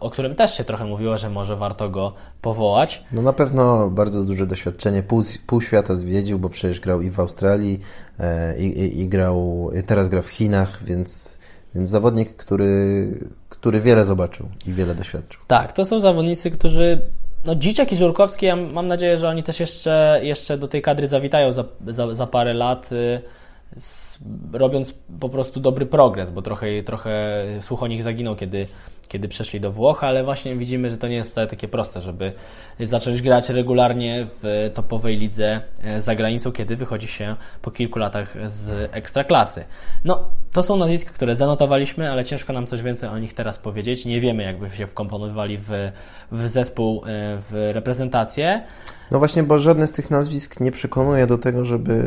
o którym też się trochę mówiło, że może warto go powołać. No na pewno bardzo duże doświadczenie, pół, pół świata zwiedził, bo przecież grał i w Australii e, i, i, i grał, teraz gra w Chinach, więc, więc zawodnik, który, który wiele zobaczył i wiele doświadczył. Tak, to są zawodnicy, którzy no Dziczek i Żurkowski, ja mam nadzieję, że oni też jeszcze, jeszcze do tej kadry zawitają za, za, za parę lat, y, z, robiąc po prostu dobry progres, bo trochę, trochę słuch o nich zaginął, kiedy kiedy przeszli do Włoch, ale właśnie widzimy, że to nie jest wcale takie proste, żeby zacząć grać regularnie w topowej lidze e, za granicą, kiedy wychodzi się po kilku latach z ekstraklasy. No, to są nazwiska, które zanotowaliśmy, ale ciężko nam coś więcej o nich teraz powiedzieć. Nie wiemy, jakby się wkomponowali w, w zespół, e, w reprezentację. No właśnie, bo żadne z tych nazwisk nie przekonuje do tego, żeby,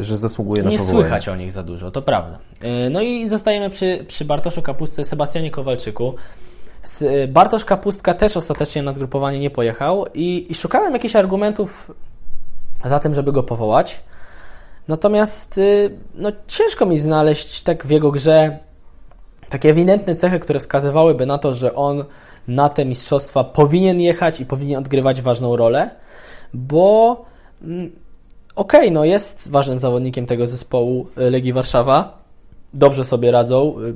że zasługuje na Nie powołanie. słychać o nich za dużo, to prawda. E, no i zostajemy przy, przy Bartoszu Kapustce, Sebastianie Kowalczyku. E, Bartosz Kapustka też ostatecznie na zgrupowanie nie pojechał i, i szukałem jakichś argumentów za tym, żeby go powołać. Natomiast e, no, ciężko mi znaleźć tak w jego grze takie ewidentne cechy, które wskazywałyby na to, że on na te mistrzostwa powinien jechać i powinien odgrywać ważną rolę bo mm, okej, okay, no jest ważnym zawodnikiem tego zespołu y, Legii Warszawa. Dobrze sobie radzą. Y,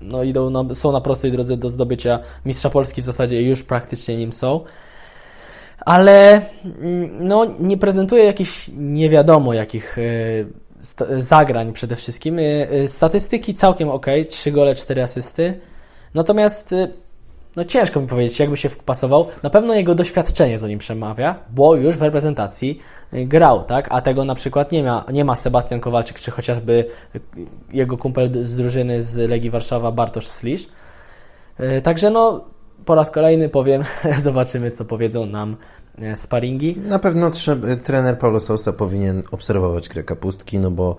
no idą na, są na prostej drodze do zdobycia Mistrza Polski, w zasadzie już praktycznie nim są. Ale mm, no, nie prezentuje jakichś nie wiadomo jakich y, zagrań przede wszystkim. Statystyki całkiem ok, 3 gole, 4 asysty. Natomiast no ciężko mi powiedzieć, jakby się wpasował. Na pewno jego doświadczenie za nim przemawia, bo już w reprezentacji y, grał, tak? A tego na przykład nie ma, nie ma Sebastian Kowalczyk, czy chociażby jego kumpel z drużyny z Legii Warszawa Bartosz Slisz. Y, także no, po raz kolejny powiem, [laughs] zobaczymy co powiedzą nam y, sparingi. Na pewno trzeba, trener Paulo Sousa powinien obserwować grę kapustki, no bo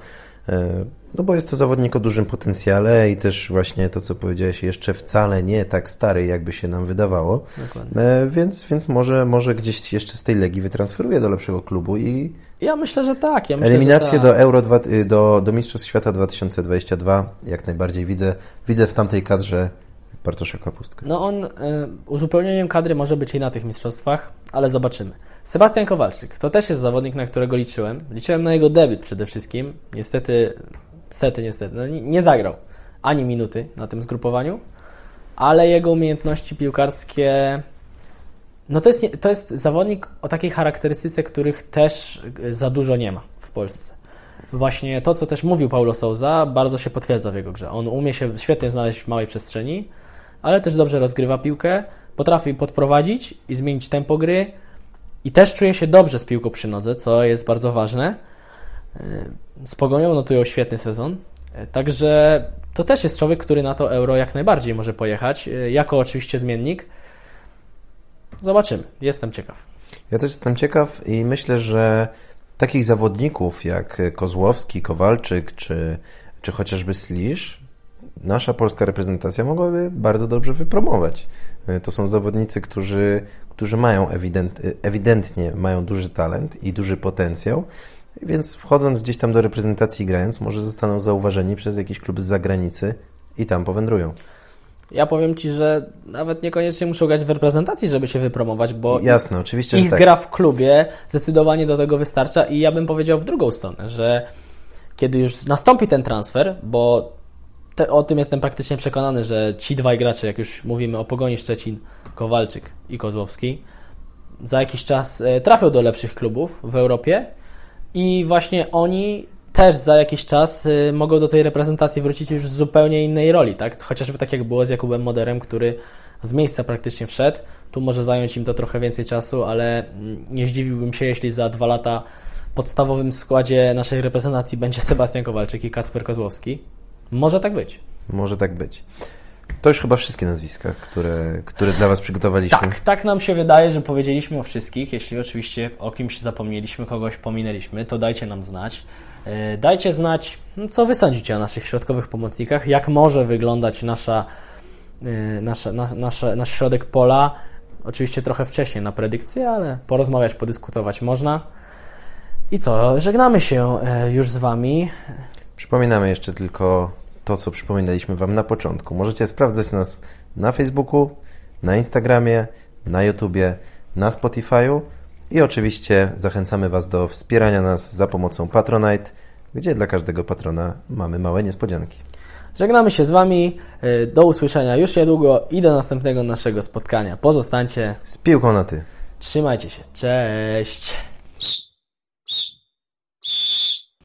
no bo jest to zawodnik o dużym potencjale i też właśnie to, co powiedziałeś, jeszcze wcale nie tak stary, jakby się nam wydawało. Dokładnie. E, więc, więc może, może gdzieś jeszcze z tej Legii wytransferuje do lepszego klubu i... Ja myślę, że tak. Ja myślę, eliminację tak. do Euro, y, do, do Mistrzostw Świata 2022 jak najbardziej widzę. Widzę w tamtej kadrze Bartosza Kapustkę. No on y, uzupełnieniem kadry może być i na tych mistrzostwach, ale zobaczymy. Sebastian Kowalczyk, to też jest zawodnik, na którego liczyłem. Liczyłem na jego debiut przede wszystkim. Niestety Niestety, niestety. No, nie, zagrał. ani minuty na tym zgrupowaniu, ale jego umiejętności piłkarskie. No to jest, to jest zawodnik o takiej charakterystyce, których też y, za dużo nie ma w Polsce. Właśnie to, co też mówił Paulo Souza, bardzo się potwierdza w jego grze. On umie się świetnie znaleźć w małej przestrzeni, ale też dobrze rozgrywa piłkę, potrafi podprowadzić i zmienić tempo gry i też czuje się dobrze z piłką przy nodze, co jest bardzo ważne. Y, Z Pogonią notują świetny sezon, y, także to też jest człowiek, który na to euro jak najbardziej może pojechać, y, jako oczywiście zmiennik. Zobaczymy, jestem ciekaw. Ja też jestem ciekaw i myślę, że takich zawodników jak Kozłowski, Kowalczyk czy, czy chociażby Slisz, nasza polska reprezentacja mogłaby bardzo dobrze wypromować. Y, To są zawodnicy, którzy, którzy mają ewident, ewidentnie mają duży talent i duży potencjał, więc wchodząc gdzieś tam do reprezentacji grając, może zostaną zauważeni przez jakiś klub z zagranicy i tam powędrują. Ja powiem Ci, że nawet niekoniecznie muszą grać w reprezentacji, żeby się wypromować, bo Jasne, oczywiście, ich tak. gra w klubie zdecydowanie do tego wystarcza i ja bym powiedział w drugą stronę, że kiedy już nastąpi ten transfer, bo te, o tym jestem praktycznie przekonany, że ci dwaj gracze, jak już mówimy o Pogoni Szczecin, Kowalczyk i Kozłowski, za jakiś czas e, trafią do lepszych klubów w Europie i właśnie oni też za jakiś czas y, mogą do tej reprezentacji wrócić już w zupełnie innej roli, tak? Chociażby tak jak było z Jakubem Moderem, który z miejsca praktycznie wszedł. Tu może zająć im to trochę więcej czasu, ale mm, nie zdziwiłbym się, jeśli za dwa lata w podstawowym składzie naszej reprezentacji będzie [laughs] Sebastian Kowalczyk i Kacper Kozłowski. Może tak być. Może tak być. To już chyba wszystkie nazwiska, które, które dla Was przygotowaliśmy. Tak, tak nam się wydaje, że powiedzieliśmy o wszystkich. Jeśli oczywiście o kimś zapomnieliśmy, kogoś pominęliśmy, to dajcie nam znać. Yy, Dajcie znać, no, co wy sądzicie o naszych środkowych pomocnikach, jak może wyglądać nasza, yy, nasza, na, nasze, nasz środek pola. Oczywiście trochę wcześniej na predykcję, ale porozmawiać, podyskutować można. I co, żegnamy się yy, już z Wami. Przypominamy jeszcze tylko to, co przypominaliśmy Wam na początku. Możecie sprawdzać nas na Facebooku, na Instagramie, na YouTubie, na Spotify'u i oczywiście zachęcamy Was do wspierania nas za pomocą Patronite, gdzie dla każdego patrona mamy małe niespodzianki. Żegnamy się z Wami. Yy, Do usłyszenia już niedługo i do następnego naszego spotkania. Pozostańcie Z piłką na Ty. Trzymajcie się. Cześć.